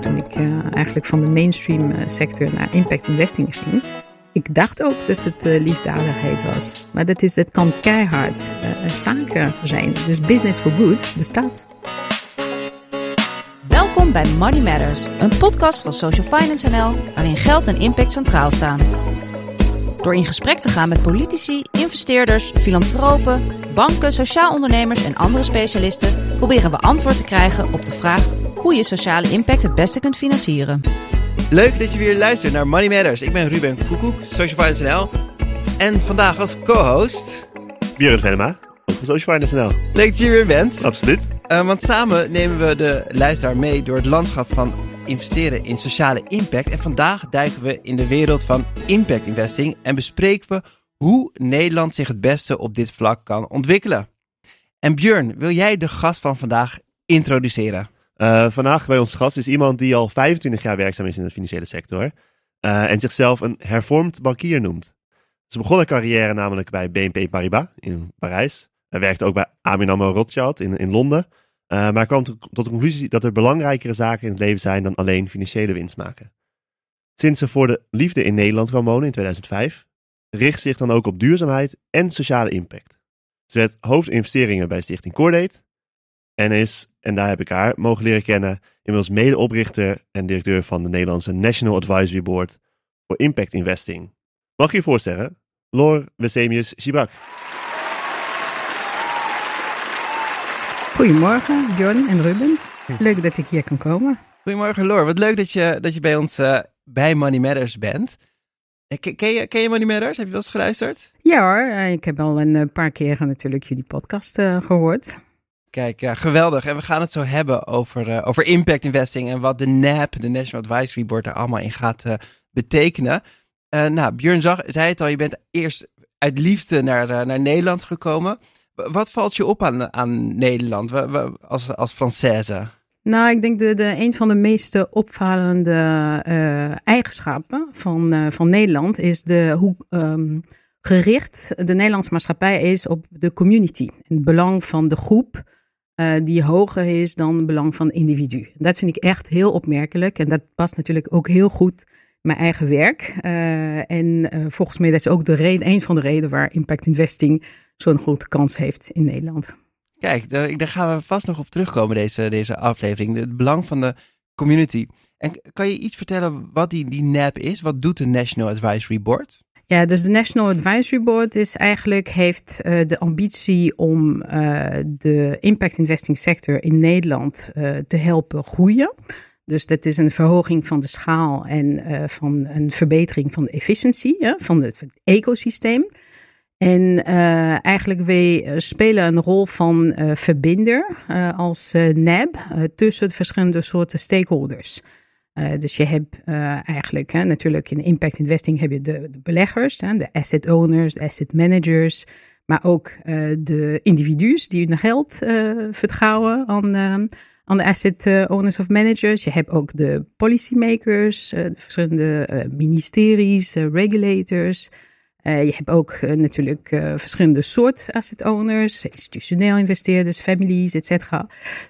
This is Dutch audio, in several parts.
Toen ik uh, eigenlijk van de mainstream uh, sector naar impact investing ging, ik dacht ook dat het uh, liefdadigheid was. Maar dat, is, dat kan keihard zaken zijn. Dus business for good bestaat. Welkom bij Money Matters, een podcast van Social Finance NL, waarin geld en impact centraal staan. Door in gesprek te gaan met politici, investeerders, filantropen, banken, sociaal ondernemers en andere specialisten, proberen we antwoord te krijgen op de vraag hoe je sociale impact het beste kunt financieren. Leuk dat je weer luistert naar Money Matters. Ik ben Ruben Koekoek, Social Finance NL. En vandaag als co-host... Björn Venema, ook van Social Finance NL. Leuk dat je weer bent. Absoluut. Uh, want samen nemen we de luisteraar mee door het landschap van investeren in sociale impact. En vandaag duiken we in de wereld van impact investing en bespreken we hoe Nederland zich het beste op dit vlak kan ontwikkelen. En Björn, wil jij de gast van vandaag introduceren? Uh, vandaag bij ons gast is iemand die al 25 jaar werkzaam is in de financiële sector uh, en zichzelf een hervormd bankier noemt. Ze begon haar carrière namelijk bij BNP Paribas in Parijs. Hij werkte ook bij ABN AMRO Rothschild in, in Londen. Uh, maar kwam tot de conclusie dat er belangrijkere zaken in het leven zijn dan alleen financiële winst maken. Sinds ze voor de liefde in Nederland kwam wonen in 2005, richt zich dan ook op duurzaamheid en sociale impact. Ze werd hoofdinvesteringen bij Stichting Cordate en is, en daar heb ik haar mogen leren kennen, inmiddels medeoprichter en directeur van de Nederlandse National Advisory Board voor Impact Investing. Mag je je voorstellen? Lor Wesemius Gibrak. Goedemorgen, Bjorn en Ruben. Leuk dat ik hier kan komen. Goedemorgen, Lor. Wat leuk dat je, dat je bij ons uh, bij Money Matters bent. Ken, ken, je, ken je Money Matters? Heb je wel eens geluisterd? Ja hoor, ik heb al een paar keer natuurlijk jullie podcast uh, gehoord. Kijk, ja, geweldig. En we gaan het zo hebben over, uh, over impact investing en wat de NAP, de National Advisory Board, er allemaal in gaat uh, betekenen. Nou, Björn zag, zei het al, je bent eerst uit liefde naar, naar Nederland gekomen. Wat valt je op aan, aan Nederland als, als Française? Nou, ik denk de, de, een van de meest opvallende eigenschappen van, van Nederland is de, hoe um, gericht de Nederlandse maatschappij is op de community. Het belang van de groep uh, die hoger is dan het belang van het individu. Dat vind ik echt heel opmerkelijk en dat past natuurlijk ook heel goed mijn eigen werk. En volgens mij dat is ook de reden, een van de redenen waar impact investing zo'n grote kans heeft in Nederland. Kijk, daar, daar, gaan we vast nog op terugkomen, deze, deze aflevering. Het belang van de community. En kan je iets vertellen wat die, die NAP is? Wat doet de National Advisory Board? Ja, dus de National Advisory Board is eigenlijk, heeft uh, de ambitie om uh, de impact investing sector in Nederland uh, te helpen groeien. Dus dat is een verhoging van de schaal en van een verbetering van de efficiëntie van het ecosysteem. En eigenlijk wij spelen een rol van verbinder als NAB tussen de verschillende soorten stakeholders. Uh, dus je hebt uh, eigenlijk natuurlijk in impact investing heb je de, de beleggers, de asset owners, de asset managers, maar ook uh, de individu's die hun geld vertrouwen aan, aan de asset owners of managers. Je hebt ook de policymakers, de verschillende ministeries, regulators. Uh, je hebt ook uh, natuurlijk uh, verschillende soort asset owners, institutioneel investeerders, families, etc.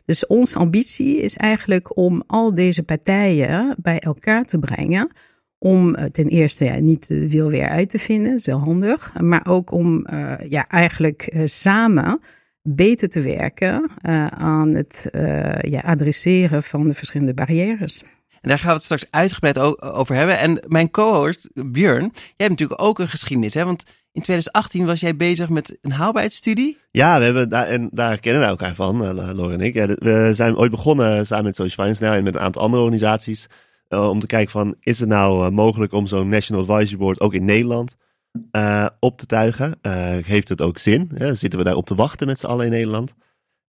Dus onze ambitie is eigenlijk om al deze partijen bij elkaar te brengen. Om ten eerste ja, niet de wiel weer uit te vinden, dat is wel handig. Maar ook om ja, eigenlijk samen beter te werken aan het ja, adresseren van de verschillende barrières. En daar gaan we het straks uitgebreid over hebben. En mijn co-host Björn, jij hebt natuurlijk ook een geschiedenis, hè? Want in 2018 was jij bezig met een haalbaarheidsstudie. Ja, we hebben daar, en daar kennen wij elkaar van, uh, Lor en ik. We zijn ooit begonnen samen met Social Finance Now en met een aantal andere organisaties. Uh, om te kijken van, is het nou uh, mogelijk om zo'n National Advisory Board ook in Nederland op te tuigen? heeft het ook zin? zitten we daar op te wachten met z'n allen in Nederland?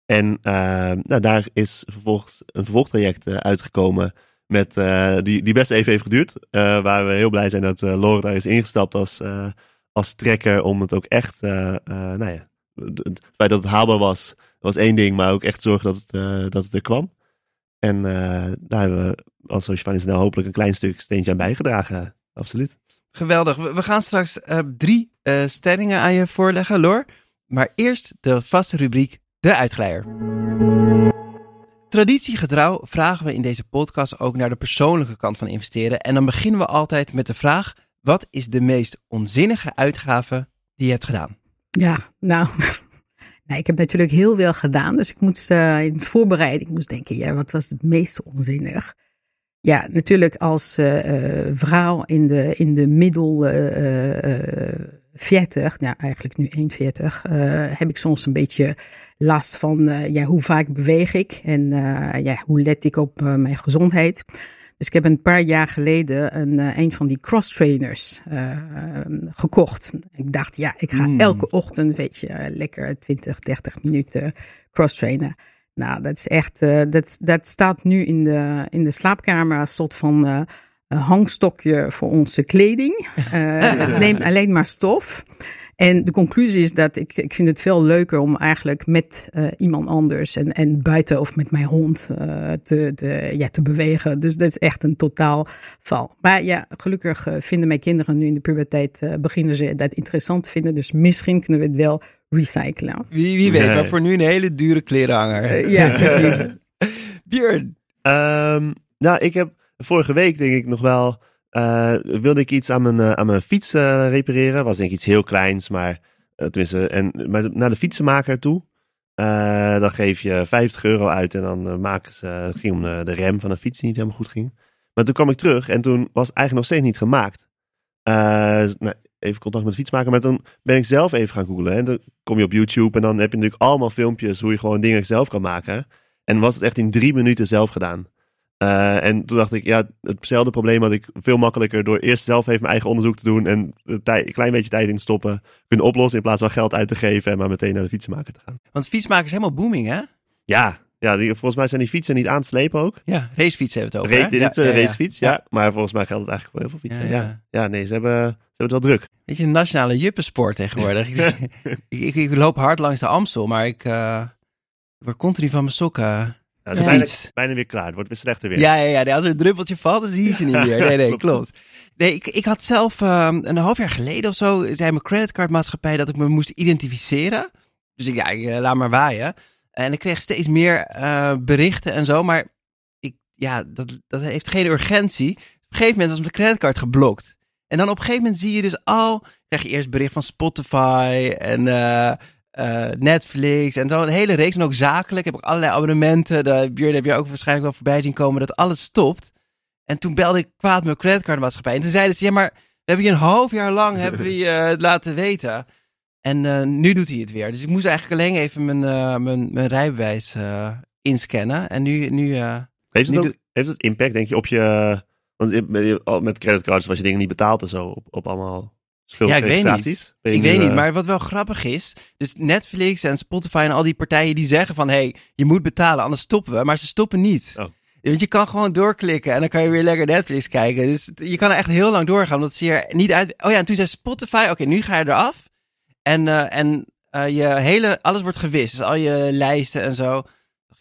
En nou, daar is vervolgens een vervolgtraject uitgekomen met, uh, die, die best even heeft geduurd. Uh, waar we heel blij zijn dat uh, Lore daar is ingestapt als, als trekker. Om het ook echt, nou ja, het feit dat het haalbaar was, was één ding. Maar ook echt zorgen dat het, dat het er kwam. En daar hebben we als Social snel hopelijk een klein stuk steentje aan bijgedragen. Absoluut. Geweldig. We gaan straks drie stellingen aan je voorleggen, Lor. Maar eerst de vaste rubriek De Uitglijder. Traditiegetrouw vragen we in deze podcast ook naar de persoonlijke kant van investeren. En dan beginnen we altijd met de vraag: wat is de meest onzinnige uitgave die je hebt gedaan? Ja, nou, nou ik heb natuurlijk heel veel gedaan. Dus ik moest uh, in het voorbereiding moest denken, ja, wat was het meest onzinnig? Ja, natuurlijk als uh, vrouw in de, in de middel 40, nou eigenlijk nu 41, uh, heb ik soms een beetje last van uh, ja, hoe vaak beweeg ik en uh, ja, hoe let ik op mijn gezondheid. Dus ik heb een paar jaar geleden een, een van die cross trainers gekocht. Ik dacht, ja, ik ga mm. elke ochtend, weet je, lekker 20, 30 minuten cross trainen. Nou, dat is echt, dat, dat staat nu in de, in de slaapkamer als soort van hangstokje voor onze kleding. Uh, neem alleen maar stof. En de conclusie is dat ik, ik vind het veel leuker om eigenlijk met uh, iemand anders en, en buiten of met mijn hond uh, te, te, ja, te bewegen. Dus dat is echt een totaal val. Maar ja, gelukkig vinden mijn kinderen nu in de puberteit, beginnen ze dat interessant te vinden. Dus misschien kunnen we het wel recyclen. Wie, wie weet, nee. maar voor nu een hele dure klerenhanger. ja, precies. Björn? Um, nou, ik heb vorige week denk ik nog wel, uh, wilde ik iets aan mijn, uh, aan mijn fiets uh, repareren. Was denk ik iets heel kleins, maar tenminste, en, maar naar de fietsenmaker toe. dan geef je 50 euro uit en dan maken ze, ging om de, de, rem van de fiets die niet helemaal goed ging. Maar toen kwam ik terug en toen was het eigenlijk nog steeds niet gemaakt. nou, even contact met de fietsmaker, maar toen ben ik zelf even gaan googlen. En dan kom je op YouTube en dan heb je natuurlijk allemaal filmpjes hoe je gewoon dingen zelf kan maken. En was het echt in drie minuten zelf gedaan. Uh, en toen dacht ik, ja, hetzelfde probleem had ik veel makkelijker door eerst zelf even mijn eigen onderzoek te doen en een klein beetje tijd in te stoppen, kunnen oplossen in plaats van geld uit te geven en maar meteen naar de fietsenmaker te gaan. Want fietsmaker is helemaal booming, hè? Ja, ja die, volgens mij zijn die fietsen niet aan te slepen ook. Ja, racefietsen hebben we het over. Ra dit is ja, een racefiets, ja, ja. Maar volgens mij geldt het eigenlijk voor heel veel fietsen. Ja, ja. nee, ze hebben, ze hebben het wel druk. Weet je, een nationale juppensport tegenwoordig. ik, ik, ik, loop hard langs de Amstel, maar ik uh, word continu van mijn sokken nou, bijna, bijna, weer klaar. Het wordt weer slechter weer. Ja, ja, ja. als er een druppeltje valt, dan zie je ze niet meer. Nee, nee, klopt. Nee, ik, ik had zelf um, een half jaar geleden of zo, zei mijn creditcardmaatschappij dat ik me moest identificeren. Dus ik, ja, ik uh, laat maar waaien. En ik kreeg steeds meer uh, berichten en zo, maar ik, ja, dat, dat heeft geen urgentie. Op een gegeven moment was mijn creditcard geblokt. En dan op een gegeven moment zie je dus al, krijg je eerst bericht van Spotify en uh, uh, Netflix en zo. Een hele reeks. En ook zakelijk heb ik allerlei abonnementen. De Björn heb je ook waarschijnlijk wel voorbij zien komen dat alles stopt. En toen belde ik kwaad mijn creditcardmaatschappij. En toen zeiden ze, ja maar we hebben je een half jaar lang hebben we je het laten weten. En uh, nu doet hij het weer. Dus ik moest eigenlijk alleen even mijn, uh, mijn, mijn rijbewijs inscannen. En nu... nu heeft, het nu ook, heeft het impact denk je op je... Want met creditcards was je dingen niet betaald en zo. Op, op allemaal ja, ik weet niet. Ik weet niet, maar wat wel grappig is, dus Netflix en Spotify en al die partijen die zeggen van, hey, je moet betalen, anders stoppen we, maar ze stoppen niet. Oh. Want je kan gewoon doorklikken en dan kan je weer lekker Netflix kijken. Dus je kan er echt heel lang doorgaan, omdat ze hier niet uit... Oh ja, en toen zei Spotify, oké, nu ga je eraf. En, uh, en uh, je hele, alles wordt gewist. Dus al je lijsten en zo.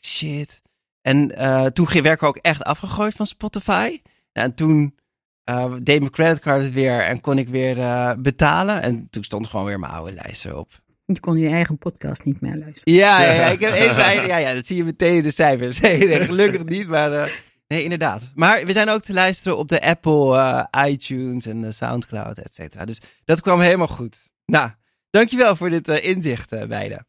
Shit. En uh, toen werd ik ook echt afgegooid van Spotify. Nou, en toen uh, deed mijn creditcard weer en kon ik weer uh, betalen. En toen stond gewoon weer mijn oude lijst erop. Je kon je eigen podcast niet meer luisteren. Ja, ja, ja ik heb even, ja, ja, dat zie je meteen in de cijfers. Nee, gelukkig niet, maar uh, nee, inderdaad. Maar we zijn ook te luisteren op de Apple iTunes en de Soundcloud, et cetera. Dus dat kwam helemaal goed. Nou, dankjewel voor dit inzicht, beiden.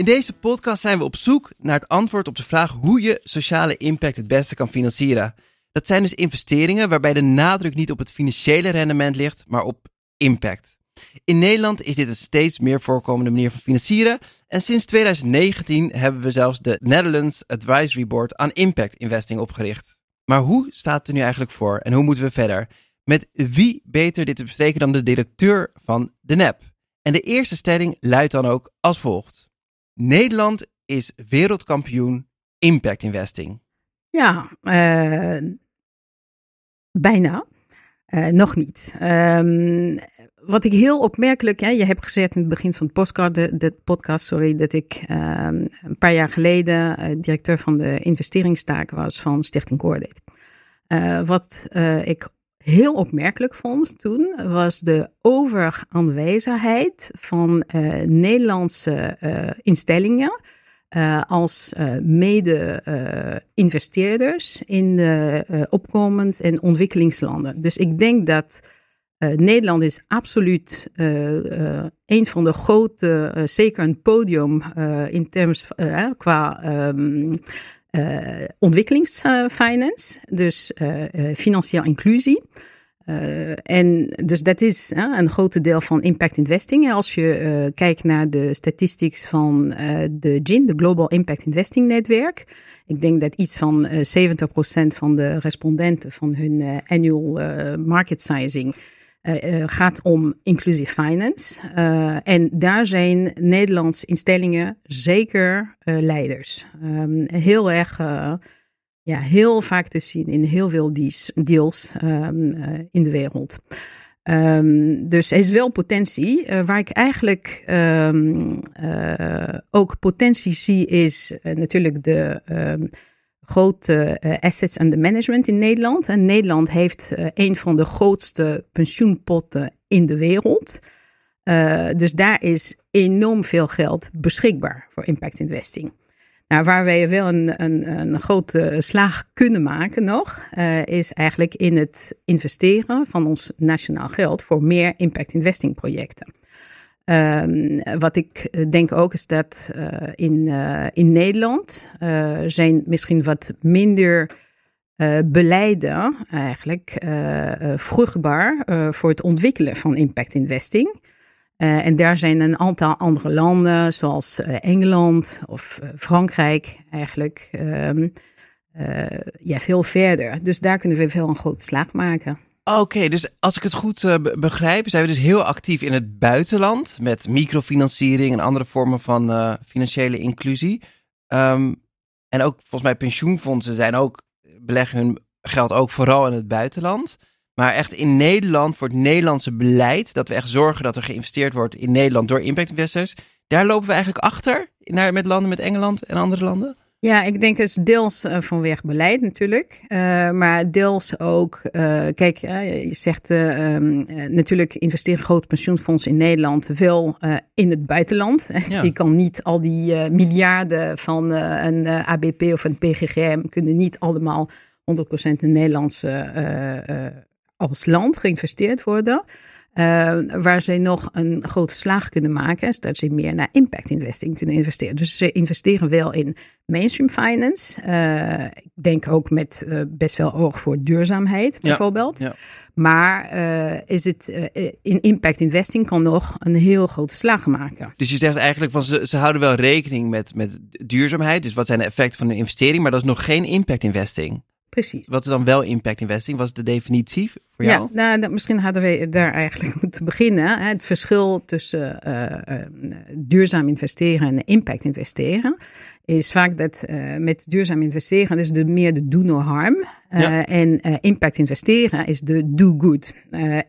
In deze podcast zijn we op zoek naar het antwoord op de vraag hoe je sociale impact het beste kan financieren. Dat zijn dus investeringen waarbij de nadruk niet op het financiële rendement ligt, maar op impact. In Nederland is dit een steeds meer voorkomende manier van financieren. En sinds 2019 hebben we zelfs de Netherlands Advisory Board aan Impact Investing opgericht. Maar hoe staat het er nu eigenlijk voor en hoe moeten we verder? Met wie beter dit te bespreken dan de directeur van de NEP? En de eerste stelling luidt dan ook als volgt: Nederland is wereldkampioen Impact Investing. Ja, uh, bijna. Uh, nog niet. Um, wat ik heel opmerkelijk, hè, je hebt gezegd in het begin van het podcast, de, de podcast sorry, dat ik um, een paar jaar geleden uh, directeur van de investeringstaak was van Stichting Coordate. wat ik heel opmerkelijk vond toen, was de overaanwezigheid van Nederlandse instellingen uh, als uh, mede-investeerders in de opkomend en ontwikkelingslanden. Dus ik denk dat Nederland is absoluut een van de grote, zeker een podium in terms qua um, ontwikkelingsfinance, dus financiële inclusie. Uh, en dus dat is uh, een groot deel van impact investing. Als je uh, kijkt naar de statistics van de GIN, de Global Impact Investing Netwerk. Ik denk dat iets van 70% van de respondenten van hun annual market sizing gaat om inclusive finance. en daar zijn Nederlandse instellingen zeker leiders. Um, heel erg ja, heel vaak te zien in heel veel deals um, uh, in de wereld. Um, dus er is wel potentie. Uh, waar ik eigenlijk um, uh, ook potentie zie, is natuurlijk de grote assets under management in Nederland. En Nederland heeft een van de grootste pensioenpotten in de wereld. dus daar is enorm veel geld beschikbaar voor impact investing. Nou, waar wij wel een, een, een grote slag kunnen maken nog, uh, is eigenlijk in het investeren van ons nationaal geld voor meer impact investing projecten. Um, wat ik denk ook is dat uh, in, uh, in Nederland zijn misschien wat minder beleiden eigenlijk vruchtbaar voor het ontwikkelen van impact investing. Uh, en daar zijn een aantal andere landen, zoals uh, Engeland of uh, Frankrijk, eigenlijk uh, ja, veel verder. Dus daar kunnen we veel een grote slag maken. Oké, dus als ik het goed begrijp, zijn we dus heel actief in het buitenland met microfinanciering en andere vormen van financiële inclusie. Um, en ook volgens mij pensioenfondsen zijn ook, beleggen hun geld ook vooral in het buitenland. Maar echt in Nederland, voor het Nederlandse beleid, dat we echt zorgen dat er geïnvesteerd wordt in Nederland door impact investors, daar lopen we eigenlijk achter naar, met landen, met Engeland en andere landen? Ja, ik denk het is deels uh, vanwege beleid natuurlijk, uh, maar deels ook, uh, kijk, je zegt um, natuurlijk investeren grote pensioenfondsen in Nederland veel in het buitenland. Ja. Je kan niet al die miljarden van een ABP of een PGGM kunnen niet allemaal 100% in Nederlandse als land geïnvesteerd worden. Uh, waar ze nog een grote slag kunnen maken, is dat ze meer naar impact investing kunnen investeren. Dus ze investeren wel in mainstream finance. Uh, ik denk ook met uh, best wel oog voor duurzaamheid, bijvoorbeeld. Ja, Maar is het in impact investing kan nog een heel grote slag maken. Dus je zegt eigenlijk van ze, ze houden wel rekening met, met duurzaamheid. Dus wat zijn de effecten van een investering, maar dat is nog geen impact investing. Precies. Wat is dan wel impact investing? Was de definitie voor jou? Ja, nou, misschien hadden we daar eigenlijk moeten beginnen. Het verschil tussen uh, uh, duurzaam investeren en impact investeren is vaak dat uh, met duurzaam investeren is de meer de do no harm. Ja. En impact investeren is de do good.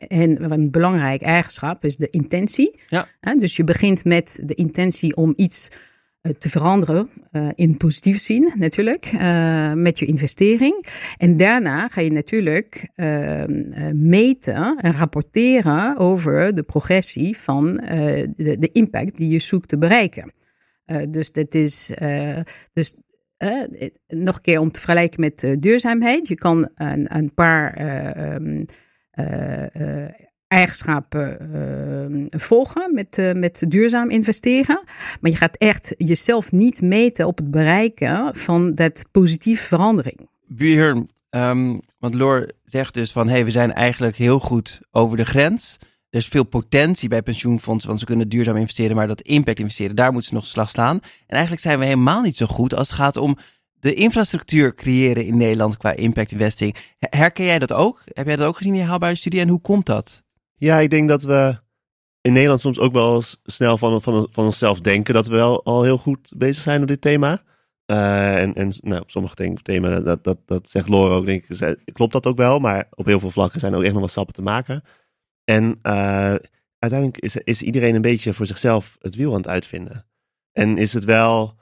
en een belangrijk eigenschap is de intentie. Ja. dus je begint met de intentie om iets eh, te veranderen uh, in positieve zin natuurlijk uh, met je investering. En daarna ga je natuurlijk uh, meten en rapporteren over de progressie van de, de, impact die je zoekt te bereiken. dus dat is dus nog een keer om te vergelijken met duurzaamheid. Je kan een, een paar um, eigenschappen uh, volgen met, uh, met duurzaam investeren. Maar je gaat echt jezelf niet meten op het bereiken van dat positieve verandering. Buur, um, want Loor zegt dus van hey, we zijn eigenlijk heel goed over de grens. Er is veel potentie bij pensioenfondsen, want ze kunnen duurzaam investeren, maar dat impact investeren, daar moeten ze nog slag slaan. En eigenlijk zijn we helemaal niet zo goed als het gaat om de infrastructuur creëren in Nederland qua impact investing. Herken jij dat ook? Heb jij dat ook gezien in je haalbare studie en hoe komt dat? Ja, ik denk dat we in Nederland soms ook wel snel van, van, van onszelf denken dat we wel al heel goed bezig zijn op dit thema. Uh, en, en nou, op sommige thema's, dat, dat, dat zegt Laura ook, denk ik, klopt dat ook wel. Maar op heel veel vlakken zijn er ook echt nog wat stappen te maken. En uh, uiteindelijk is, is iedereen een beetje voor zichzelf het wiel aan het uitvinden. En is het wel,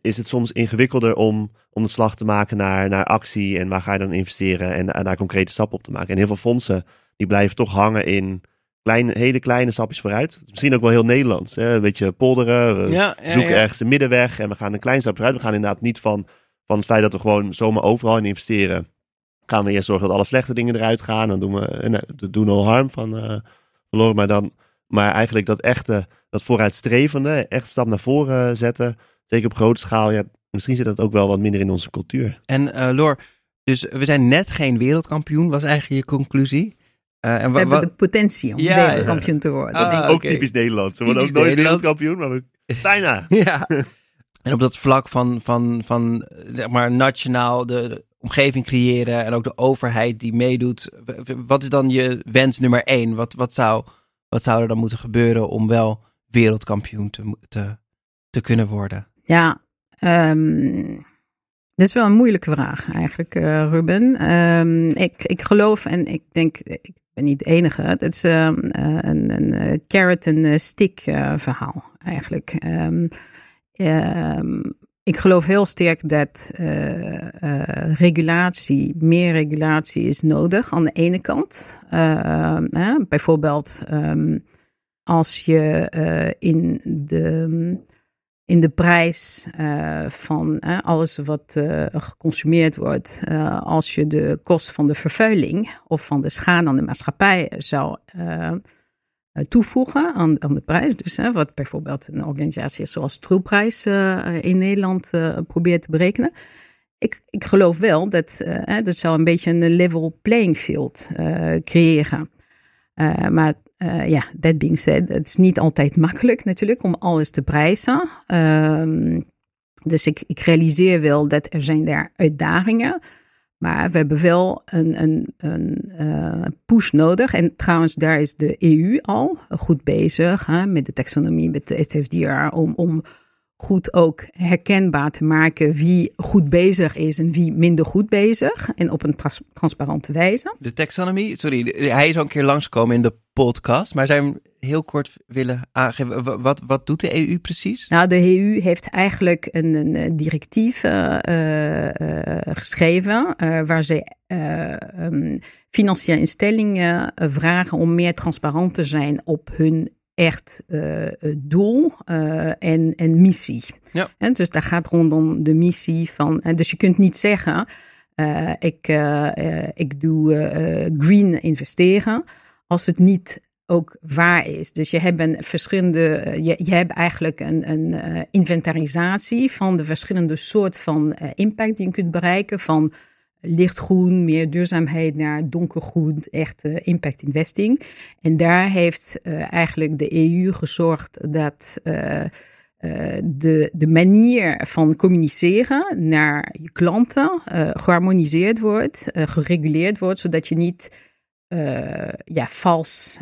is het soms ingewikkelder om, om de slag te maken naar, naar actie en waar ga je dan investeren en, en daar concrete stappen op te maken. En heel veel fondsen die blijven toch hangen in kleine, hele kleine stapjes vooruit. Misschien ook wel heel Nederlands. Hè? Een beetje polderen, we Ja, ja, zoeken ja. ergens een middenweg en we gaan een klein stapje vooruit. We gaan inderdaad niet van, van het feit dat we gewoon zomaar overal in investeren. Gaan we eerst zorgen dat alle slechte dingen eruit gaan. Dan doen we eh, de do no harm van eh verloren. Maar, dan, maar eigenlijk dat echte, dat vooruitstrevende, echt stap naar voren zetten. Zeker op grote schaal. Ja, misschien zit dat ook wel wat minder in onze cultuur. En eh Loor, dus we zijn net geen wereldkampioen, was eigenlijk je conclusie. Eh, en We hebben wat- de potentie om Ja, wereldkampioen te worden. Ah, Dat is- ook oké. typisch Nederlands. We worden ook Typisch nooit wereldkampioen, maar we bijna. Ja. En op dat vlak van, van, van zeg maar nationaal de, de omgeving creëren en ook de overheid die meedoet. Wat is dan je wens nummer één? Wat, wat, zou, wat zou er dan moeten gebeuren om wel wereldkampioen te, te, te kunnen worden? Ja, ehm, dat is wel een moeilijke vraag eigenlijk, eh, Ruben. Ehm, ik, ik geloof en ik denk, ik ben niet de enige. Het is ehm, eh, een, een eh, carrot en eh, stick verhaal eigenlijk. Ehm, ehm, ik geloof heel sterk dat regulatie, meer regulatie is nodig aan de ene kant. Bijvoorbeeld als je in de in de prijs eh, van alles wat eh, geconsumeerd wordt, eh, als je de kost van de vervuiling of van de schade aan de maatschappij zou toevoegen aan, aan de prijs. Dus wat bijvoorbeeld een organisatie zoals Troeprijs in Nederland probeert te berekenen. Ik, ik geloof wel dat dat zou een beetje een level playing field creëren. Maar eh, ja, that being said, het is niet altijd makkelijk natuurlijk om alles te prijzen. Ehm, dus ik, ik realiseer wel dat er zijn daar uitdagingen. Maar we hebben wel een, een, een eh, push nodig. En trouwens, daar is de EU al goed bezig hè, met de taxonomie, met de SFDR, om, om goed ook herkenbaar te maken wie goed bezig is en wie minder goed bezig. En op een trans- transparante wijze. De taxonomie, sorry, hij is al een keer langskomen in de podcast, maar hem heel kort willen aangeven? Wa- Wat, wat doet de EU precies? Nou, de EU heeft eigenlijk een, een directief eh, eh, eh, geschreven waar ze eh, um, financiële instellingen vragen om meer transparant te zijn op hun echt eh, doel eh, en, en missie. Ja. En dus daar gaat rondom de missie van. En dus je kunt niet zeggen: eh, ik, ik doe green investeren als het niet ook waar is. Dus je hebt een verschillende, je, je hebt eigenlijk een, een inventarisatie van de verschillende soort van impact die je kunt bereiken. Van lichtgroen, meer duurzaamheid naar donkergroen, echt eh, impact investing. En daar heeft eh, eigenlijk de EU gezorgd dat eh, de, de manier van communiceren naar je klanten eh, geharmoniseerd wordt, gereguleerd wordt, zodat je niet ja, vals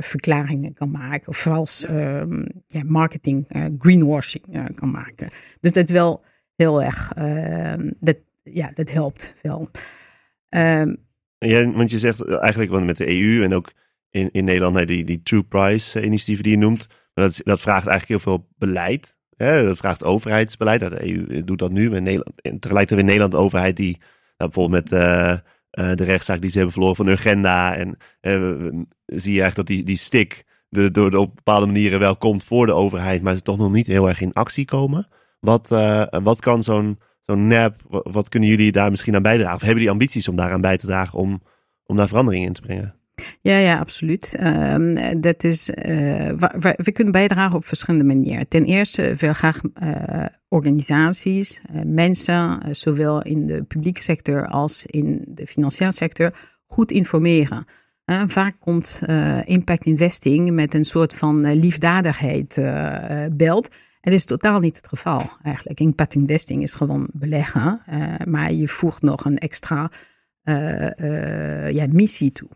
verklaringen kan maken. Of vals ehm, marketing, greenwashing kan maken. Dus dat is wel heel erg, ehm, dat, ja, dat helpt wel. Um, ja, want je zegt eigenlijk want met de EU en ook in, in Nederland die, die True Price initiatieven die je noemt. Maar dat, dat vraagt eigenlijk heel veel beleid. Hè? Dat vraagt overheidsbeleid. Nou, de EU doet dat nu. Maar Nederland, en tegelijkertijd in Nederland de overheid die nou, bijvoorbeeld met de rechtszaak die ze hebben verloren van Urgenda. En zie je eigenlijk dat die, die stick de, door de op bepaalde manieren wel komt voor de overheid, maar ze toch nog niet heel erg in actie komen. Wat, wat kan zo'n zo'n NAP, wat, kunnen jullie daar misschien aan bijdragen? Of hebben die ambities om daaraan bij te dragen om, om daar verandering in te brengen? Ja, ja, absoluut. Um, dat is, uh, we, kunnen bijdragen op verschillende manieren. Ten eerste wil graag uh, organisaties, uh, mensen, zowel in de publieke sector als in de financiële sector, goed informeren. vaak komt impact investing met een soort van liefdadigheid belt. Dat is totaal niet het geval eigenlijk. Impact investing is gewoon beleggen, maar je voegt nog een extra ja, missie toe.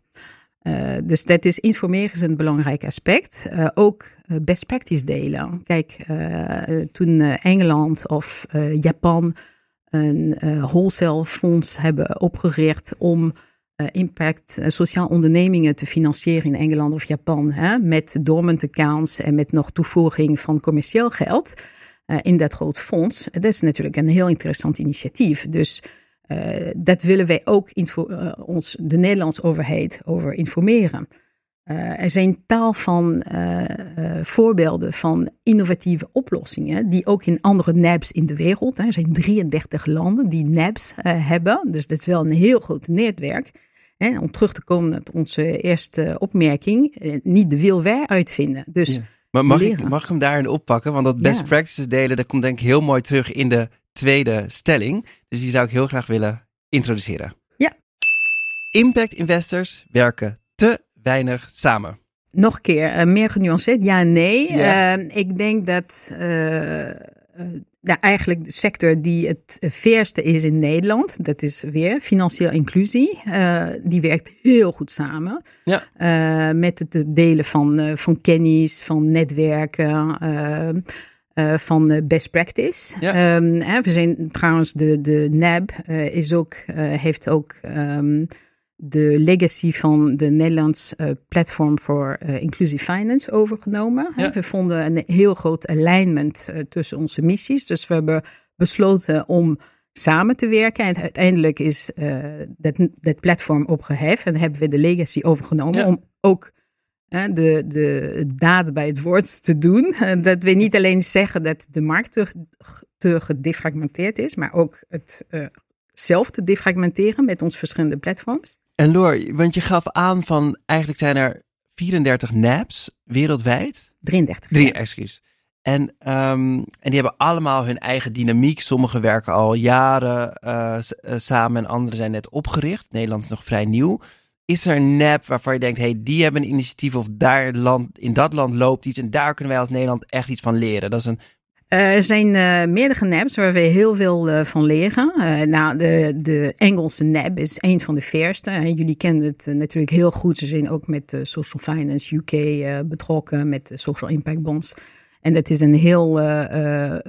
Uh, dus dat is informeren is een belangrijk aspect. Uh, ook uh, best practice delen. Kijk, toen Engeland of Japan een wholesale fonds hebben opgericht om impact sociaal ondernemingen te financieren in Engeland of Japan, hè, met dormant accounts en met nog toevoeging van commercieel geld in dat groot fonds. Dat is natuurlijk een heel interessant initiatief. Dus uh, dat willen wij ook ons, de Nederlandse overheid over informeren. Er zijn tal van voorbeelden van innovatieve oplossingen die ook in andere NABs in de wereld, hè, er zijn 33 landen die NABs hebben, dus dat is wel een heel groot netwerk. Hè, om terug te komen naar onze eerste opmerking, niet de wiel wij uitvinden. Dus ja. Maar mag ik, mag ik hem daarin oppakken? Want dat best Ja. practices delen, dat komt denk ik heel mooi terug in de tweede stelling. Dus die zou ik heel graag willen introduceren. Ja. Impact investors werken te weinig samen. Nog een keer, eh, meer genuanceerd, ja nee. Ja. Eh, ik denk dat eh, nou, eigenlijk de sector die het veerste is in Nederland, dat is weer financieel inclusie, eh, die werkt heel goed samen. Ja. Eh, met het delen van, eh, van kennis, van netwerken. van best practice. Ja. Ehm, hè, we zijn trouwens de, de NAB is ook, heeft ook ehm, de legacy van de Nederlands eh, Platform voor eh, Inclusive Finance overgenomen. Ja. We vonden een heel groot alignment eh, tussen onze missies. Dus we hebben besloten om samen te werken. En uiteindelijk is dat, dat platform opgeheven en hebben we de legacy overgenomen Ja. om ook de, de daad bij het woord te doen. Dat we niet alleen zeggen dat de markt te, te gedefragmenteerd is, maar ook het zelf te defragmenteren met onze verschillende platforms. En Loor, want je gaf aan van eigenlijk zijn er 34 NABs wereldwijd. 33. Drie, excuus. En, ehm, en die hebben allemaal hun eigen dynamiek. Sommige werken al jaren eh, eh, samen en andere zijn net opgericht. Nederland is nog vrij nieuw. Is er een NAB waarvan je denkt, hey, die hebben een initiatief of daar land, in dat land loopt iets en daar kunnen wij als Nederland echt iets van leren? Dat is een, er zijn eh, meerdere NABs waar we heel veel eh, van leren. Eh, nou, de, de Engelse NAB is een van de verste. Jullie kennen het eh, natuurlijk heel goed. Ze zijn ook met eh, Social Finance UK eh, betrokken, met Social Impact Bonds. En dat is een heel eh, eh,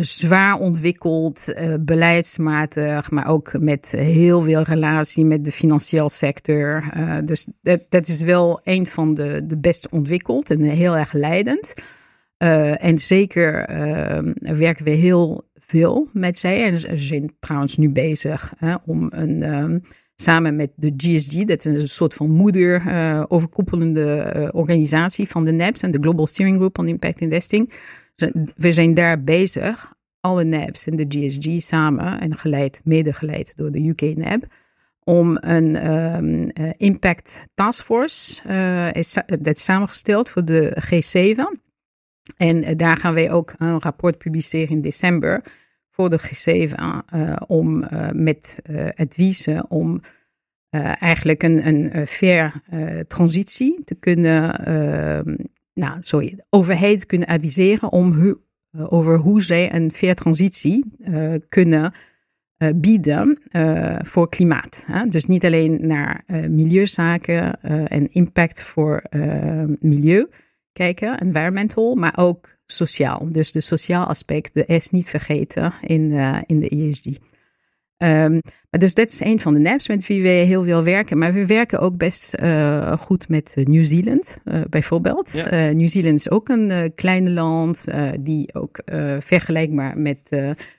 zwaar ontwikkeld, eh, beleidsmatig, maar ook met heel veel relatie met de financiële sector. Eh, dus dat, dat is wel een van de, de best ontwikkeld en heel erg leidend. Eh, en zeker eh, werken we heel veel met zij. En ze zijn trouwens nu bezig hè, om een, ehm, samen met de GSG, dat is een soort van moeder eh, organisatie van de NABs en de Global Steering Group on Impact Investing. We zijn daar bezig, alle NABs en de GSG samen en geleid, mede geleid door de UK NAB om een ehm, eh, impact taskforce, eh is, dat is samengesteld voor de G7. En eh, daar gaan wij ook een rapport publiceren in december voor de G7 eh, om eh, met eh, adviezen om eigenlijk een, een fair transitie te kunnen, eh, nou, sorry, overheid kunnen adviseren om eh, over hoe zij een fair transitie kunnen bieden voor klimaat. Hè? Dus niet alleen naar milieuzaken en impact voor milieu kijken, environmental, maar ook sociaal. Dus de sociaal aspect, de S niet vergeten in, eh, in de ESG. Ehm, maar dus dat is een van de NAPs met wie we heel veel werken. Maar we werken ook best eh, goed met eh, Nieuw-Zeeland, eh, bijvoorbeeld. Ja. Eh, Nieuw-Zeeland is ook een klein land die ook vergelijkbaar met,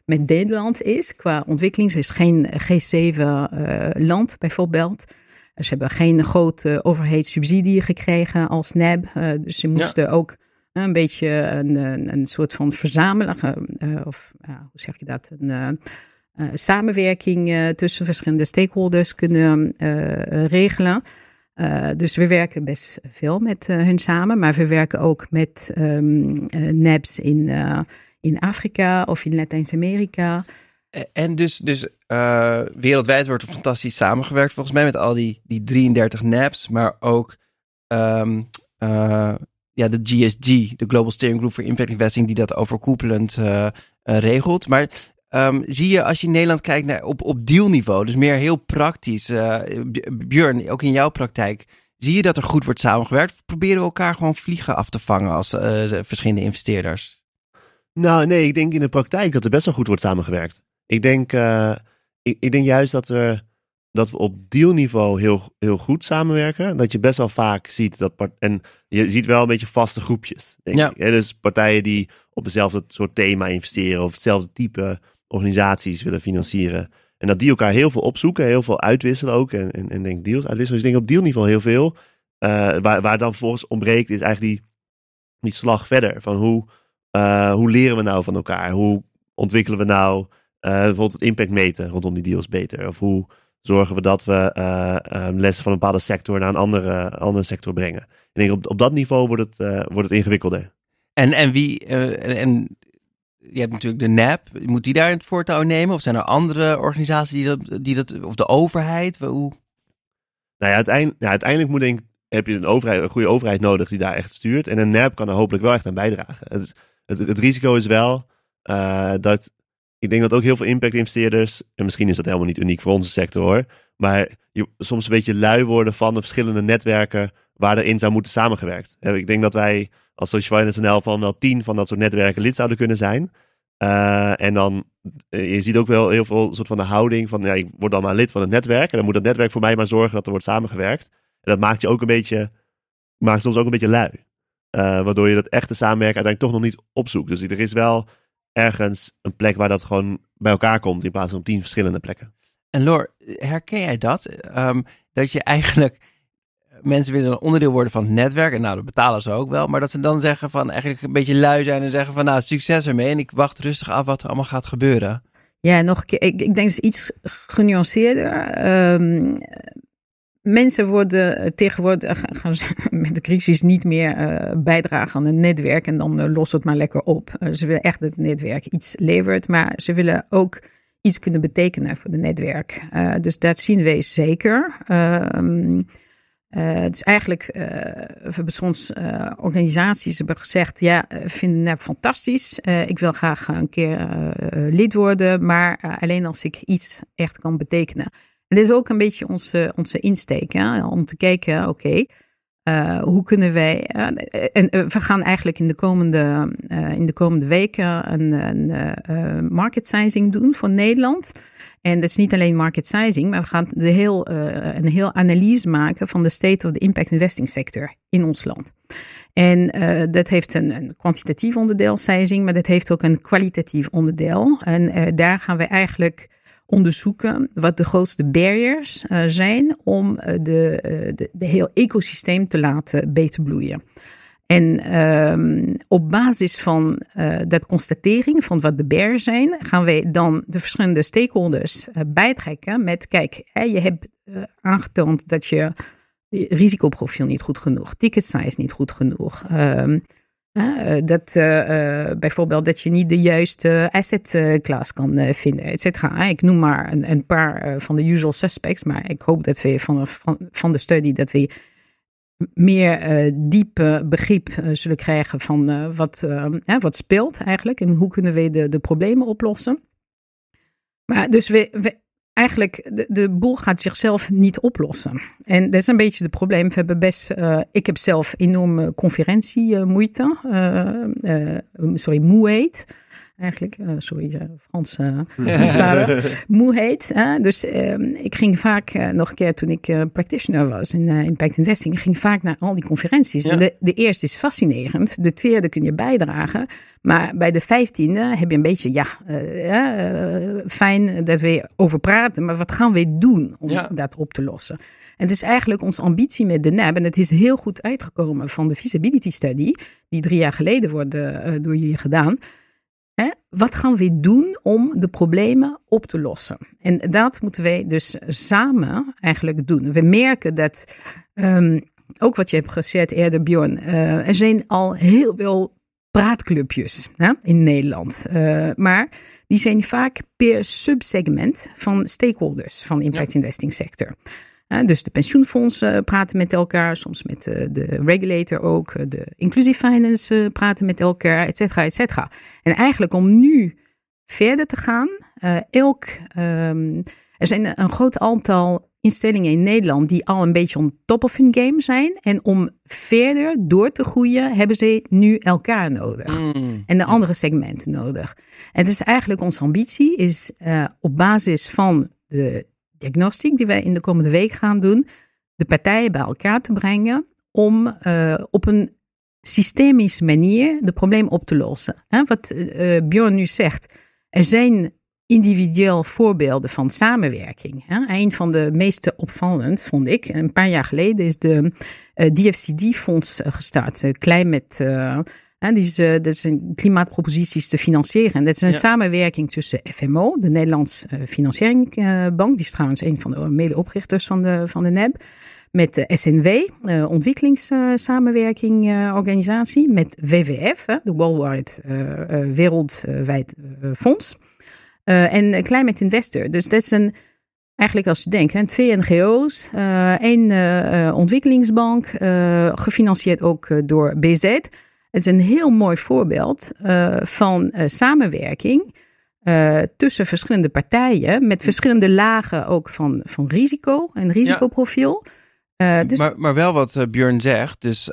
met Nederland is. Qua ontwikkeling is geen G7-land bijvoorbeeld. Ze hebben geen grote overheidssubsidie gekregen als NAB. eh, dus ze moesten ook een beetje een, een, een soort van verzamelen. eh, of ja, hoe zeg je dat? Een eh, eh, samenwerking eh, tussen verschillende stakeholders kunnen eh, regelen. Eh, dus we werken best veel met eh, hun samen, maar we werken ook met ehm eh, NABs in, eh, in Afrika of in Latijns-Amerika. Eh, En dus, dus eh, wereldwijd wordt er fantastisch samengewerkt, volgens mij, met al die, die 33 NABs, maar ook ehm, eh, ja, de GSG, de Global Steering Group for Impact Investing, die dat overkoepelend regelt. Maar ehm, zie je als je in Nederland kijkt naar, op, op dealniveau, dus meer heel praktisch, Björn, ook in jouw praktijk, zie je dat er goed wordt samengewerkt? Of proberen we elkaar gewoon vliegen af te vangen als verschillende investeerders? Nou, nee, ik denk in de praktijk dat er best wel goed wordt samengewerkt. Ik denk, eh, ik, ik denk juist dat, er, dat we op dealniveau heel, heel goed samenwerken. Dat je best wel vaak ziet dat. part- En je ziet wel een beetje vaste groepjes. Denk Ja. ik? Dus partijen die op hetzelfde soort thema investeren. of hetzelfde type organisaties willen financieren. En dat die elkaar heel veel opzoeken, heel veel uitwisselen ook. En, en, en denk deals uitwisselen. Dus ik denk op dealniveau heel veel. eh, waar, waar dan vervolgens ontbreekt, is eigenlijk die, die slag verder. Van hoe, eh, hoe leren we nou van elkaar? Hoe ontwikkelen we nou bijvoorbeeld het impact meten rondom die deals beter? Of hoe zorgen we dat we eh, eh, lessen van een bepaalde sector naar een andere, andere sector brengen? Ik denk op, op dat niveau wordt het, eh, wordt het ingewikkelder. En, en wie, eh, en, je hebt natuurlijk de NAP, moet die daar het voortouw nemen? Of zijn er andere organisaties die dat, die dat of de overheid? Hoe? Nou ja, uiteindelijk, ja, uiteindelijk moet denk, ik- heb je een, overheid, een goede overheid nodig die daar echt stuurt. En een NAB kan er hopelijk wel echt aan bijdragen. Het, het, het risico is wel eh, dat. Ik denk dat ook heel veel impact-investeerders. En misschien is dat helemaal niet uniek voor onze sector hoor. Maar je soms een beetje lui worden van de verschillende netwerken. waar erin zou moeten samengewerkt. Ik denk dat wij als Social Finance NL van wel tien van dat soort netwerken lid zouden kunnen zijn. Eh, en dan, eh, je ziet ook wel heel veel soort van de houding van, ja, ik word dan maar lid van het netwerk. En dan moet dat netwerk voor mij maar zorgen dat er wordt samengewerkt. En dat maakt je ook een beetje, maakt soms ook een beetje lui. Eh, waardoor je dat echte samenwerken uiteindelijk toch nog niet opzoekt. Dus er is wel ergens een plek waar dat gewoon bij elkaar komt in plaats van op tien verschillende plekken. En Lor, herken jij dat? Ehm, dat je eigenlijk mensen willen een onderdeel worden van het netwerk. En nou, dat betalen ze ook wel. Maar dat ze dan zeggen van eigenlijk een beetje lui zijn en zeggen van nou, succes ermee. En ik wacht rustig af wat er allemaal gaat gebeuren. Ja, nog een keer. Ik, ik denk dat is iets genuanceerder. Ehm, mensen worden eh, tegenwoordig gaan- gaan met de crisis niet meer eh, bijdragen aan een netwerk en dan eh, lost het maar lekker op. Eh, ze willen echt dat het netwerk iets levert, maar ze willen ook iets kunnen betekenen voor het netwerk. Eh, dus dat zien we zeker. Ehm eh, dus eigenlijk hebben soms organisaties hebben gezegd: ja, vinden NAP fantastisch. Uh, ik wil graag een keer lid worden, maar alleen als ik iets echt kan betekenen. En dit is ook een beetje onze, onze insteek, hè? om te kijken: oké, uh, hoe kunnen wij. en we gaan eigenlijk in de komende, in de komende weken een, een market sizing doen voor Nederland. En dat is niet alleen market sizing, maar we gaan de heel, een heel analyse maken van de state of the impact investing sector in ons land. En dat heeft een, een, kwantitatief onderdeel, sizing, maar dat heeft ook een kwalitatief onderdeel. En daar gaan we eigenlijk onderzoeken wat de grootste barriers zijn om de, de, de heel ecosysteem te laten beter bloeien. En um, op basis van dat constatering van wat de bear zijn, gaan wij dan de verschillende stakeholders bijtrekken met, kijk, hè, je hebt uh, aangetoond dat je risicoprofiel niet goed genoeg, ticket size niet goed genoeg. Um, dat bijvoorbeeld dat je niet de juiste asset class kan vinden, et cetera. Ik noem maar een, een paar van de usual suspects, maar ik hoop dat we van, van, van de studie dat we meer uh, diep begrip zullen krijgen van wat, wat speelt eigenlijk en hoe kunnen we de, de problemen oplossen. Maar dus we eigenlijk, de, de boel gaat zichzelf niet oplossen. En dat is een beetje het probleem. We hebben best, ik heb zelf enorme conferentiemoeite, sorry, moeheid eigenlijk. Uh, sorry, uh, Frans uh, moeheid. dus ik ging vaak nog een keer toen ik practitioner was in impact investing, ging vaak naar al die conferenties. Ja. De, de, eerste is fascinerend, de tweede kun je bijdragen, maar bij de vijftiende heb je een beetje, ja, fijn dat we over praten, maar wat gaan we doen om ja. dat op te lossen? En het is eigenlijk onze ambitie met de NAB. En het is heel goed uitgekomen van de feasibility study, die drie jaar geleden wordt door jullie gedaan. Hè? Wat gaan we doen om de problemen op te lossen? En dat moeten wij dus samen eigenlijk doen. We merken dat, um, ook wat je hebt gezegd eerder, Bjorn, uh, er zijn al heel veel praatclubjes hè, in Nederland. Uh, maar die zijn vaak per subsegment van stakeholders van de impact investing sector. Dus de pensioenfondsen praten met elkaar, soms met uh, de regulator ook. De inclusive finance praten met elkaar, et cetera, et cetera. En eigenlijk om nu verder te gaan, elk, um, er zijn een groot aantal instellingen in Nederland die al een beetje on top of hun game zijn. En om verder door te groeien, hebben ze nu elkaar nodig. Mm. En de andere segmenten nodig. En het is eigenlijk onze ambitie, is op basis van de diagnostiek die wij in de komende week gaan doen, de partijen bij elkaar te brengen om uh, op een systemische manier de probleem op te lossen. Hè, wat uh, Bjorn nu zegt, er zijn individueel voorbeelden van samenwerking. Een van de meest opvallend, vond ik, een paar jaar geleden is de DFCD-fonds gestart. Climate die is, uh, dat zijn klimaatproposities te financieren. En dat is een samenwerking tussen FMO, de Nederlandse uh, Financieringsbank. Die is trouwens een van de medeoprichters van de, van de NEB. Met de SNW, uh, Ontwikkelingssamenwerkingorganisatie. met WWF, de Worldwide Wereldwijd Fonds. en Climate Investor. Dus dat is een eigenlijk als je denkt, hè, twee NGO's, één ontwikkelingsbank, gefinancierd ook door BZ. Het is een heel mooi voorbeeld uh, van uh, samenwerking uh, tussen verschillende partijen met verschillende lagen ook van, van risico en risicoprofiel. Ja. dus... maar, maar wel wat Björn zegt, dus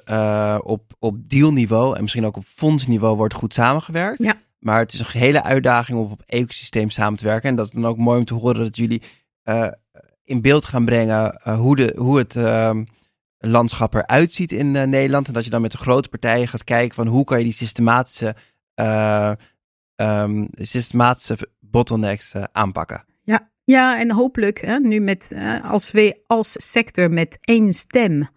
op, op dealniveau en misschien ook op fondsniveau wordt goed samengewerkt. Ja. Maar het is een hele uitdaging om op ecosysteem samen te werken. En dat is dan ook mooi om te horen dat jullie in beeld gaan brengen hoe, de, hoe het ehm, landschap eruit ziet in uh, Nederland. En dat je dan met de grote partijen gaat kijken van hoe kan je die systematische, uh, um, systematische bottlenecks uh, aanpakken. Ja, ja en hopelijk hè, nu met, als we als sector met één stem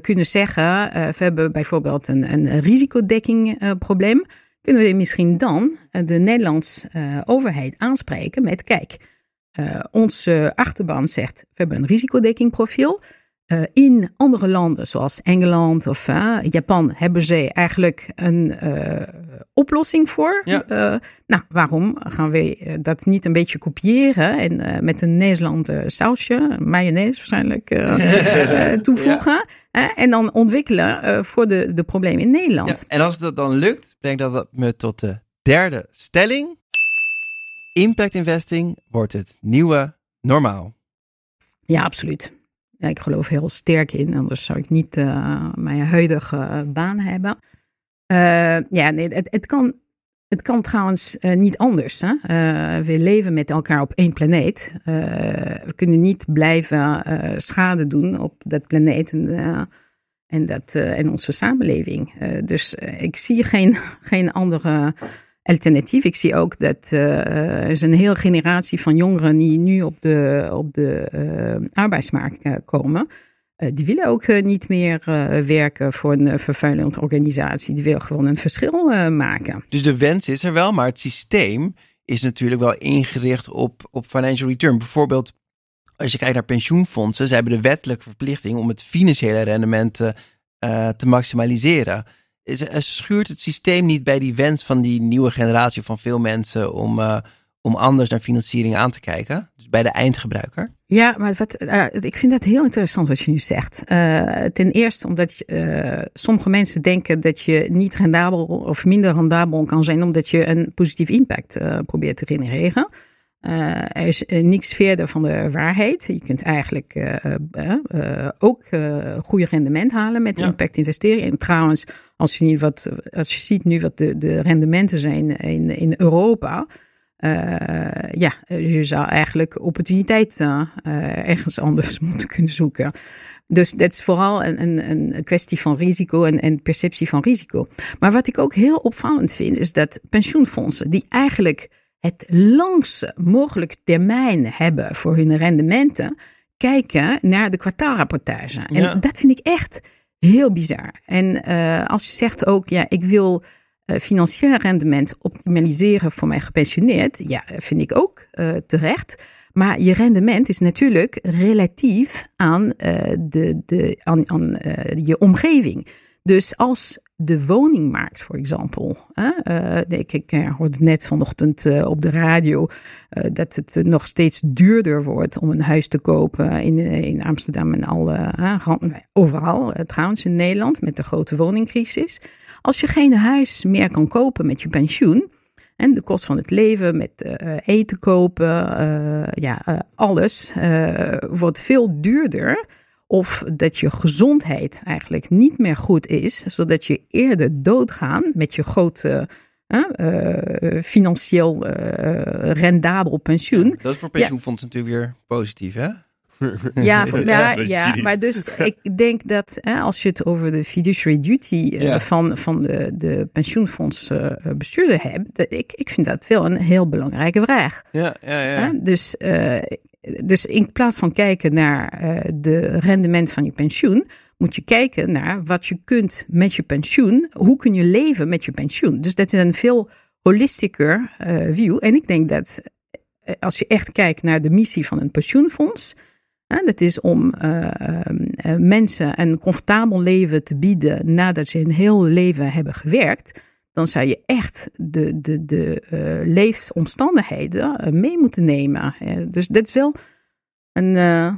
kunnen zeggen, we hebben bijvoorbeeld een, een risicodekking probleem, kunnen we misschien dan de Nederlandse overheid aanspreken met kijk, onze achterban zegt, we hebben een risicodekkingprofiel. Uh, in andere landen, zoals Engeland of uh, Japan, hebben ze eigenlijk een uh, oplossing voor. Ja. nou, waarom gaan we dat niet een beetje kopiëren en met een Nederlandse sausje, mayonaise waarschijnlijk, toevoegen? Ja. en dan ontwikkelen voor de, de problemen in Nederland. Ja. En als dat dan lukt, brengt dat me tot de derde stelling. Impact investing wordt het nieuwe normaal. Ja, absoluut. Ja, ik geloof heel sterk in, anders zou ik niet uh, mijn huidige uh, baan hebben. Uh, ja, nee, het, het, kan, het kan trouwens niet anders. Hè? we leven met elkaar op één planeet. we kunnen niet blijven schade doen op dat planeet en, en, dat, en onze samenleving. dus ik zie geen, geen andere alternatief. Ik zie ook dat uh, er is een hele generatie van jongeren die nu op de, op de uh, arbeidsmarkt uh, komen. die willen ook niet meer werken voor een vervuilende organisatie. Die willen gewoon een verschil maken. Dus de wens is er wel, maar het systeem is natuurlijk wel ingericht op, op financial return. Bijvoorbeeld als je kijkt naar pensioenfondsen, ze hebben de wettelijke verplichting om het financiële rendement te maximaliseren schuurt het systeem niet bij die wens van die nieuwe generatie van veel mensen om, uh, om anders naar financiering aan te kijken? Dus bij de eindgebruiker? Ja, maar wat, uh, ik vind dat heel interessant wat je nu zegt. Ten eerste omdat sommige mensen denken dat je niet rendabel of minder rendabel kan zijn omdat je een positief impact probeert te genereren. Uh, er is uh, niks verder van de waarheid. Je kunt eigenlijk uh, ook goede rendement halen met ja. impact investeren. En trouwens, als je, niet wat, als je ziet nu wat de, de rendementen zijn in, in Europa. ja, je zou eigenlijk opportuniteit ergens anders moeten kunnen zoeken. Dus dat is vooral een, een, een kwestie van risico en, en perceptie van risico. Maar wat ik ook heel opvallend vind, is dat pensioenfondsen die eigenlijk het langste mogelijk termijn hebben voor hun rendementen, kijken naar de kwartaalrapportage. En dat vind ik echt heel bizar. En uh, als je zegt ook, ja, ik wil uh, financieel rendement optimaliseren voor mijn gepensioneerd, ja, vind ik ook uh, terecht. Maar je rendement is natuurlijk relatief aan, de, de, aan, aan je omgeving. Dus als de woningmarkt, voor example. Uh, ik, ik hoorde net vanochtend uh, op de radio uh, dat het nog steeds duurder wordt om een huis te kopen in, in Amsterdam en alle, overal, trouwens in Nederland met de grote woningcrisis. Als je geen huis meer kan kopen met je pensioen, en de kost van het leven, met eten kopen, ja, alles wordt veel duurder of dat je gezondheid eigenlijk niet meer goed is, zodat je eerder doodgaan met je grote uh, financieel uh, rendabel pensioen. dat is voor pensioenfonds natuurlijk weer positief, hè? Ja, voor- ja, maar dus ik denk dat hè, als je het over de fiduciary duty eh, Ja. van, van de, de pensioenfondsbestuurder hebt, dat, ik, ik vind dat wel een heel belangrijke vraag. Ja, ja, ja. Hè? Dus, eh, dus in plaats van kijken naar eh, de rendement van je pensioen, moet je kijken naar wat je kunt met je pensioen. Hoe kun je leven met je pensioen? Dus dat is een veel holistischer eh, view. En ik denk dat eh, als je echt kijkt naar de missie van een pensioenfonds. dat is om mensen een comfortabel leven te bieden nadat ze een heel leven hebben gewerkt. Dan zou je echt de, de, de eh, leefomstandigheden eh, mee moeten nemen. Dus dat is wel een. eh,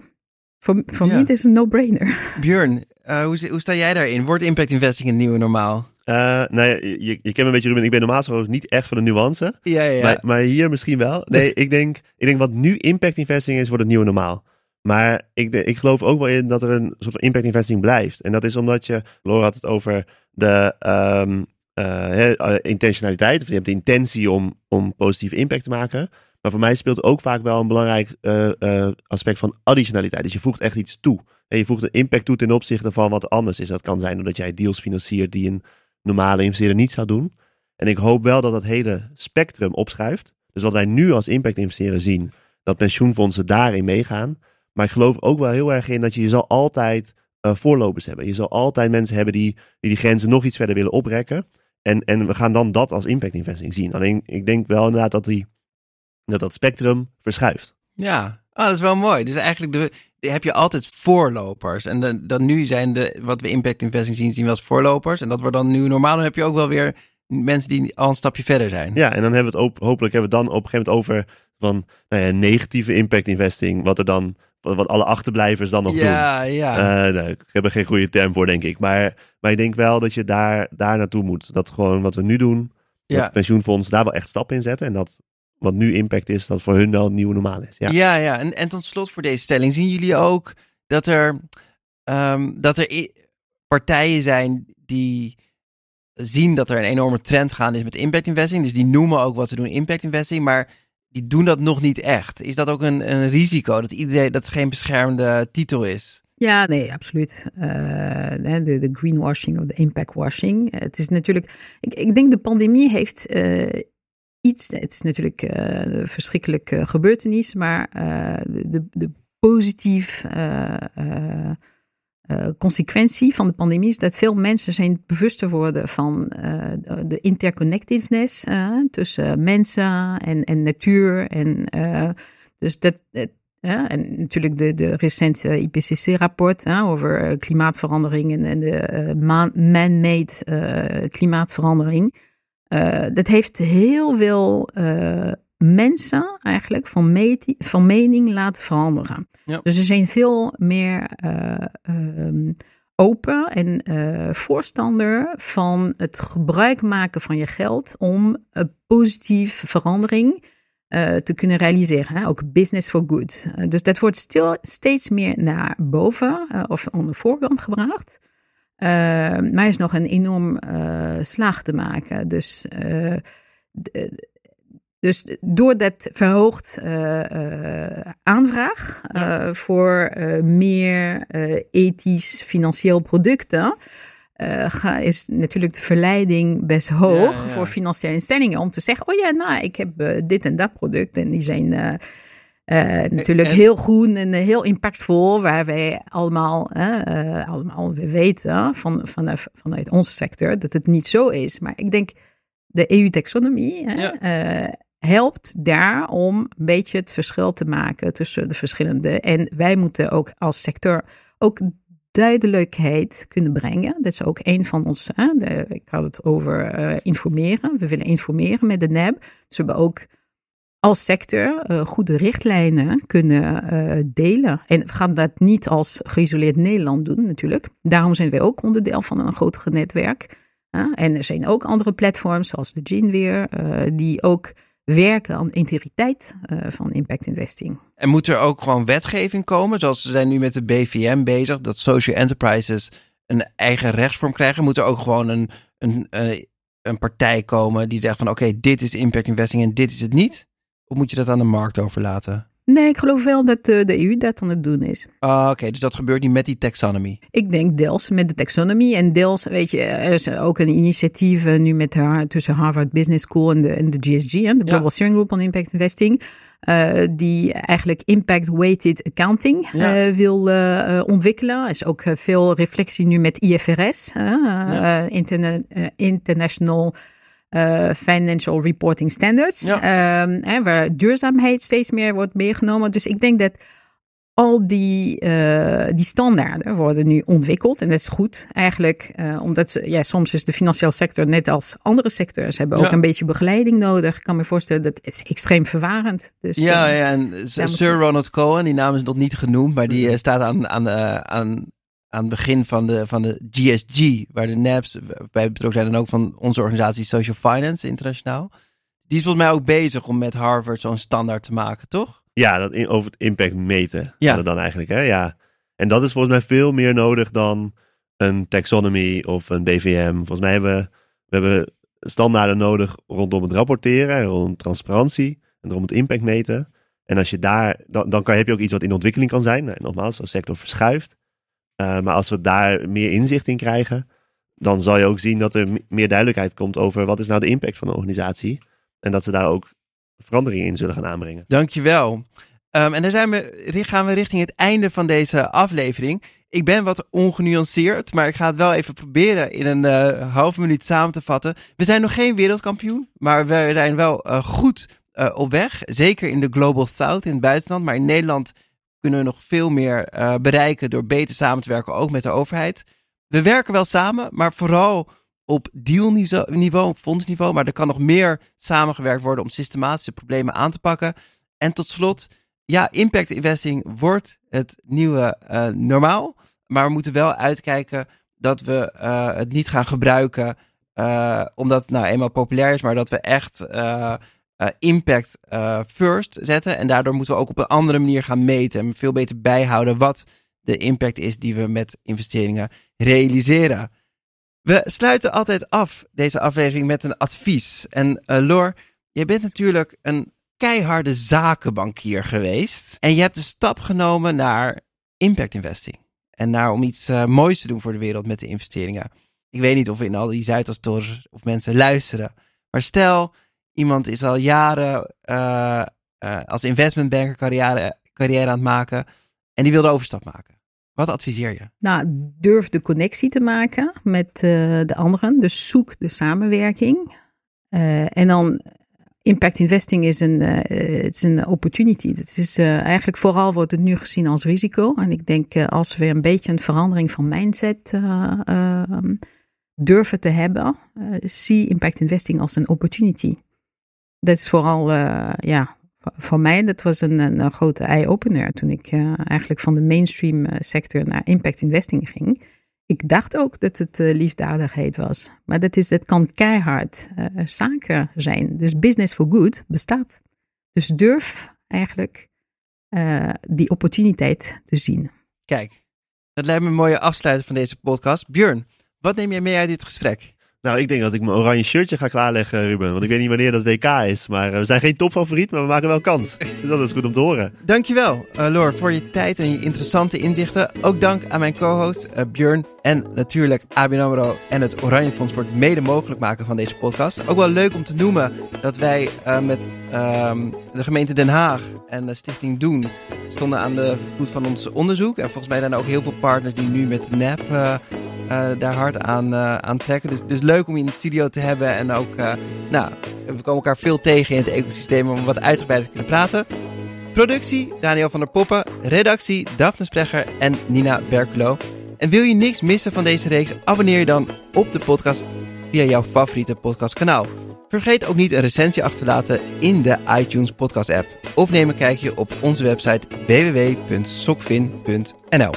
voor voor Ja. mij is het een no-brainer. Björn, eh, hoe, hoe sta jij daarin? Wordt impact investing een nieuwe normaal? Eh, nou ja, je, je kent me een beetje, Ruben. Ik ben normaal gesproken niet echt van de nuance. Ja, ja. Maar, maar hier misschien wel. Nee, ik denk, ik denk wat nu impact investing is, wordt het nieuwe normaal. Maar ik, ik geloof ook wel in dat er een soort van impact investing blijft. En dat is omdat je, Laura had het over de ehm, eh, eh, intentionaliteit. Of je hebt de intentie om, om positieve impact te maken. Maar voor mij speelt ook vaak wel een belangrijk eh, aspect van additionaliteit. Dus je voegt echt iets toe. En je voegt een impact toe ten opzichte van wat anders is. Dat kan zijn doordat jij deals financiert die een normale investeerder niet zou doen. En ik hoop wel dat dat hele spectrum opschuift. Dus wat wij nu als impact investeren zien, dat pensioenfondsen daarin meegaan. Maar ik geloof ook wel heel erg in dat je, zal altijd voorlopers hebben. Je zal altijd mensen hebben die, die die grenzen nog iets verder willen oprekken. En, en we gaan dan dat als impact investing zien. Alleen ik denk wel inderdaad dat die, dat, dat spectrum verschuift. Ja, oh, dat is wel mooi. Dus eigenlijk de, de- heb je altijd voorlopers. En dan, dan nu zijn de, wat we impact investing zien, zien we als voorlopers. En dat wordt dan nu normaal. Dan heb je ook wel weer mensen die al een stapje verder zijn. Ja, en dan hebben we het op, hopelijk hebben we het dan op een gegeven moment over van nou ja, negatieve impact investing. Wat er dan, wat alle achterblijvers dan nog doen. ja. ja. Eh, nee, ik heb er geen goede term voor, denk ik. Maar, maar ik denk wel dat je daar, daar naartoe moet. Dat gewoon wat we nu doen, Ja. dat pensioenfonds daar wel echt stappen in zetten. En dat wat nu impact is, dat voor hun wel het nieuwe normaal is. Ja. Ja, ja. En, en tot slot voor deze stelling. Zien jullie ook dat er, ehm, dat er partijen zijn die zien dat er een enorme trend gaande is met impact investing. Dus die noemen ook wat ze doen impact investing, maar die doen dat nog niet echt. Is dat ook een, een risico dat iedereen dat geen beschermde titel is? Ja, nee, absoluut. Eh, de, de greenwashing of de impactwashing. Het is natuurlijk. Ik, ik denk de pandemie heeft eh, iets. Het is natuurlijk eh, een verschrikkelijke gebeurtenis, maar de, de, de positief. Eh, consequentie van de pandemie is dat veel mensen zijn bewuster worden van eh, de- interconnectedness eh, tussen mensen en, en natuur. En, dus dat, en natuurlijk de, de recente IPCC-rapport over klimaatverandering en, en de man- man-made klimaatverandering. Dat heeft heel veel mensen eigenlijk van, van mening laten veranderen. Ja. Dus er zijn veel meer eh, ehm, open en eh, voorstander van het gebruik maken van je geld om een positief verandering eh, te kunnen realiseren. Hè? Ook business for good. Dus dat wordt stil, steeds meer naar boven of aan de voorkant gebracht. Eh, maar er is nog een enorm slag te maken. Dus, dus door dat verhoogd eh, eh, aanvraag eh, voor meer ethisch financieel producten. ga- is natuurlijk de verleiding best hoog Ja, ja. voor financiële instellingen om te zeggen: Oh ja, nou, ik heb dit en dat product. En die zijn natuurlijk en- heel groen en heel impactvol, waar wij allemaal, allemaal we weten van, vanaf, vanuit onze sector dat het niet zo is. Maar ik denk de EU-taxonomie Ja. Helpt daar om een beetje het verschil te maken tussen de verschillende. En wij moeten ook als sector ook duidelijkheid kunnen brengen. Dat is ook een van ons. Ik had het over eh, informeren. We willen informeren met de NAB. Dus we hebben ook als sector eh, goede richtlijnen kunnen eh, delen. En we gaan dat niet als geïsoleerd Nederland doen, natuurlijk. Daarom zijn wij ook onderdeel van een groter netwerk. En er zijn ook andere platforms, zoals de Gene weer, eh, die ook werken aan integriteit eh, van impact investing. En moet er ook gewoon wetgeving komen? Zoals ze zijn nu met de BVM bezig, dat social enterprises een eigen rechtsvorm krijgen. Moet er ook gewoon een, een, eh, een partij komen die zegt van oké, dit is impact investing en dit is het niet? Of moet je dat aan de markt overlaten? Nee, ik geloof wel dat uh, de EU dat aan het doen is. Ah, Oké, dus dat gebeurt niet met die taxonomy? Ik denk deels met de taxonomy en deels, weet je, er is ook een initiatief uh, nu met haar, tussen Harvard Business School en de, en de GSG, hè, de Global ja. Steering Group on Impact Investing, uh, die eigenlijk impact-weighted accounting ja. wil ontwikkelen. Er is ook veel reflectie nu met IFRS, ja. interna International uh, financial reporting standards. Ja. Um, hè, waar duurzaamheid steeds meer wordt meegenomen. Dus ik denk dat al die, uh, die standaarden worden nu ontwikkeld. En dat is goed eigenlijk. Uh, omdat ja, soms is de financiële sector net als andere sectors hebben ook een beetje begeleiding nodig. Ik kan me voorstellen dat het is extreem verwarend. Dus, ja, ja, en Sir Ronald Cohen, die naam is nog niet genoemd, maar die staat aan, aan, aan aan het begin van de, van de GSG, waar de NABs bij betrokken zijn en ook van onze organisatie Social Finance Internationaal. Die is volgens mij ook bezig om met Harvard zo'n standaard te maken, toch? Ja, dat in, over het impact meten. Ja. Dan eigenlijk, hè? Ja. En dat is volgens mij veel meer nodig dan een taxonomy of een BVM. Volgens mij hebben we hebben standaarden nodig rondom het rapporteren, rondom transparantie en rondom het impact meten. En als je daar, dan, dan kan, heb je ook iets wat in ontwikkeling kan zijn. En nogmaals, zo'n sector verschuift. Uh, maar als we daar meer inzicht in krijgen, dan zal je ook zien dat er meer duidelijkheid komt over wat is nou de impact van de organisatie. En dat ze daar ook veranderingen in zullen gaan aanbrengen. Dankjewel. Um, en dan zijn we, gaan we richting het einde van deze aflevering. Ik ben wat ongenuanceerd, maar ik ga het wel even proberen in een uh, halve minuut samen te vatten. We zijn nog geen wereldkampioen, maar we zijn wel uh, goed op weg. Zeker in de Global South in het buitenland, maar in Nederland kunnen we nog veel meer uh, bereiken door beter samen te werken, ook met de overheid. We werken wel samen, maar vooral op dealniveau, op fondsniveau. Maar er kan nog meer samengewerkt worden om systematische problemen aan te pakken. En tot slot, ja, impact investing wordt het nieuwe uh, normaal. Maar we moeten wel uitkijken dat we uh, het niet gaan gebruiken omdat het nou eenmaal populair is, maar dat we echt impact uh, first zetten. En daardoor moeten we ook op een andere manier gaan meten en veel beter bijhouden wat de impact is die we met investeringen realiseren. We sluiten altijd af deze aflevering met een advies. En uh, Lor, je bent natuurlijk een keiharde zakenbankier geweest. En je hebt de stap genomen naar impact investing. En naar om iets moois te doen voor de wereld met de investeringen. Ik weet niet of in al die Zuidastorens of mensen luisteren. Maar stel, Iemand is al jaren uh, uh, als investmentbanker carrière, carrière aan het maken en die wil de overstap maken. Wat adviseer je? Nou, durf de connectie te maken met uh, de anderen. Dus zoek de samenwerking. en dan impact investing is een, het is een opportunity. Het is eigenlijk vooral wordt het nu gezien als risico. En ik denk als we een beetje een verandering van mindset ehm, durven te hebben, zie impact investing als een opportunity dat is vooral, uh, ja, voor mij, dat was een, een, grote eye-opener toen ik uh, eigenlijk van de mainstream eh, sector naar impact investing ging. Ik dacht ook dat het uh, liefdadigheid was, maar dat, is, dat kan keihard zaken zijn. Dus business for good bestaat. Dus durf eigenlijk die opportuniteit te zien. Kijk, dat lijkt me een mooie afsluiting van deze podcast. Björn, wat neem jij mee uit dit gesprek? Nou, ik denk dat ik mijn oranje shirtje ga klaarleggen, Ruben. Want ik weet niet wanneer dat WK is. Maar eh, we zijn geen topfavoriet, maar we maken wel kans. Dus dat is goed om te horen. Dankjewel, uh, Lor, voor je tijd en je interessante inzichten. Ook dank aan mijn co-host uh, Björn. En natuurlijk ABN AMRO en het Oranje Fonds voor het mede mogelijk maken van deze podcast. Ook wel leuk om te noemen dat wij met um, de gemeente Den Haag en de Stichting Doen stonden aan de voet van ons onderzoek. En volgens mij zijn er ook heel veel partners die nu met NAP uh, daar hard aan, uh, aan trekken. Dus, dus leuk om je in de studio te hebben. En ook, nou, we komen elkaar veel tegen in het ecosysteem om wat uitgebreider te kunnen praten. Productie, Daniel van der Poppen. Redactie, Daphne Sprecher en Nina Berkelo. En wil je niks missen van deze reeks? Abonneer je dan op de podcast via jouw favoriete podcastkanaal. Vergeet ook niet een recensie achter te laten in de iTunes podcast app. Of neem een kijkje op onze website www.sokvin.nl.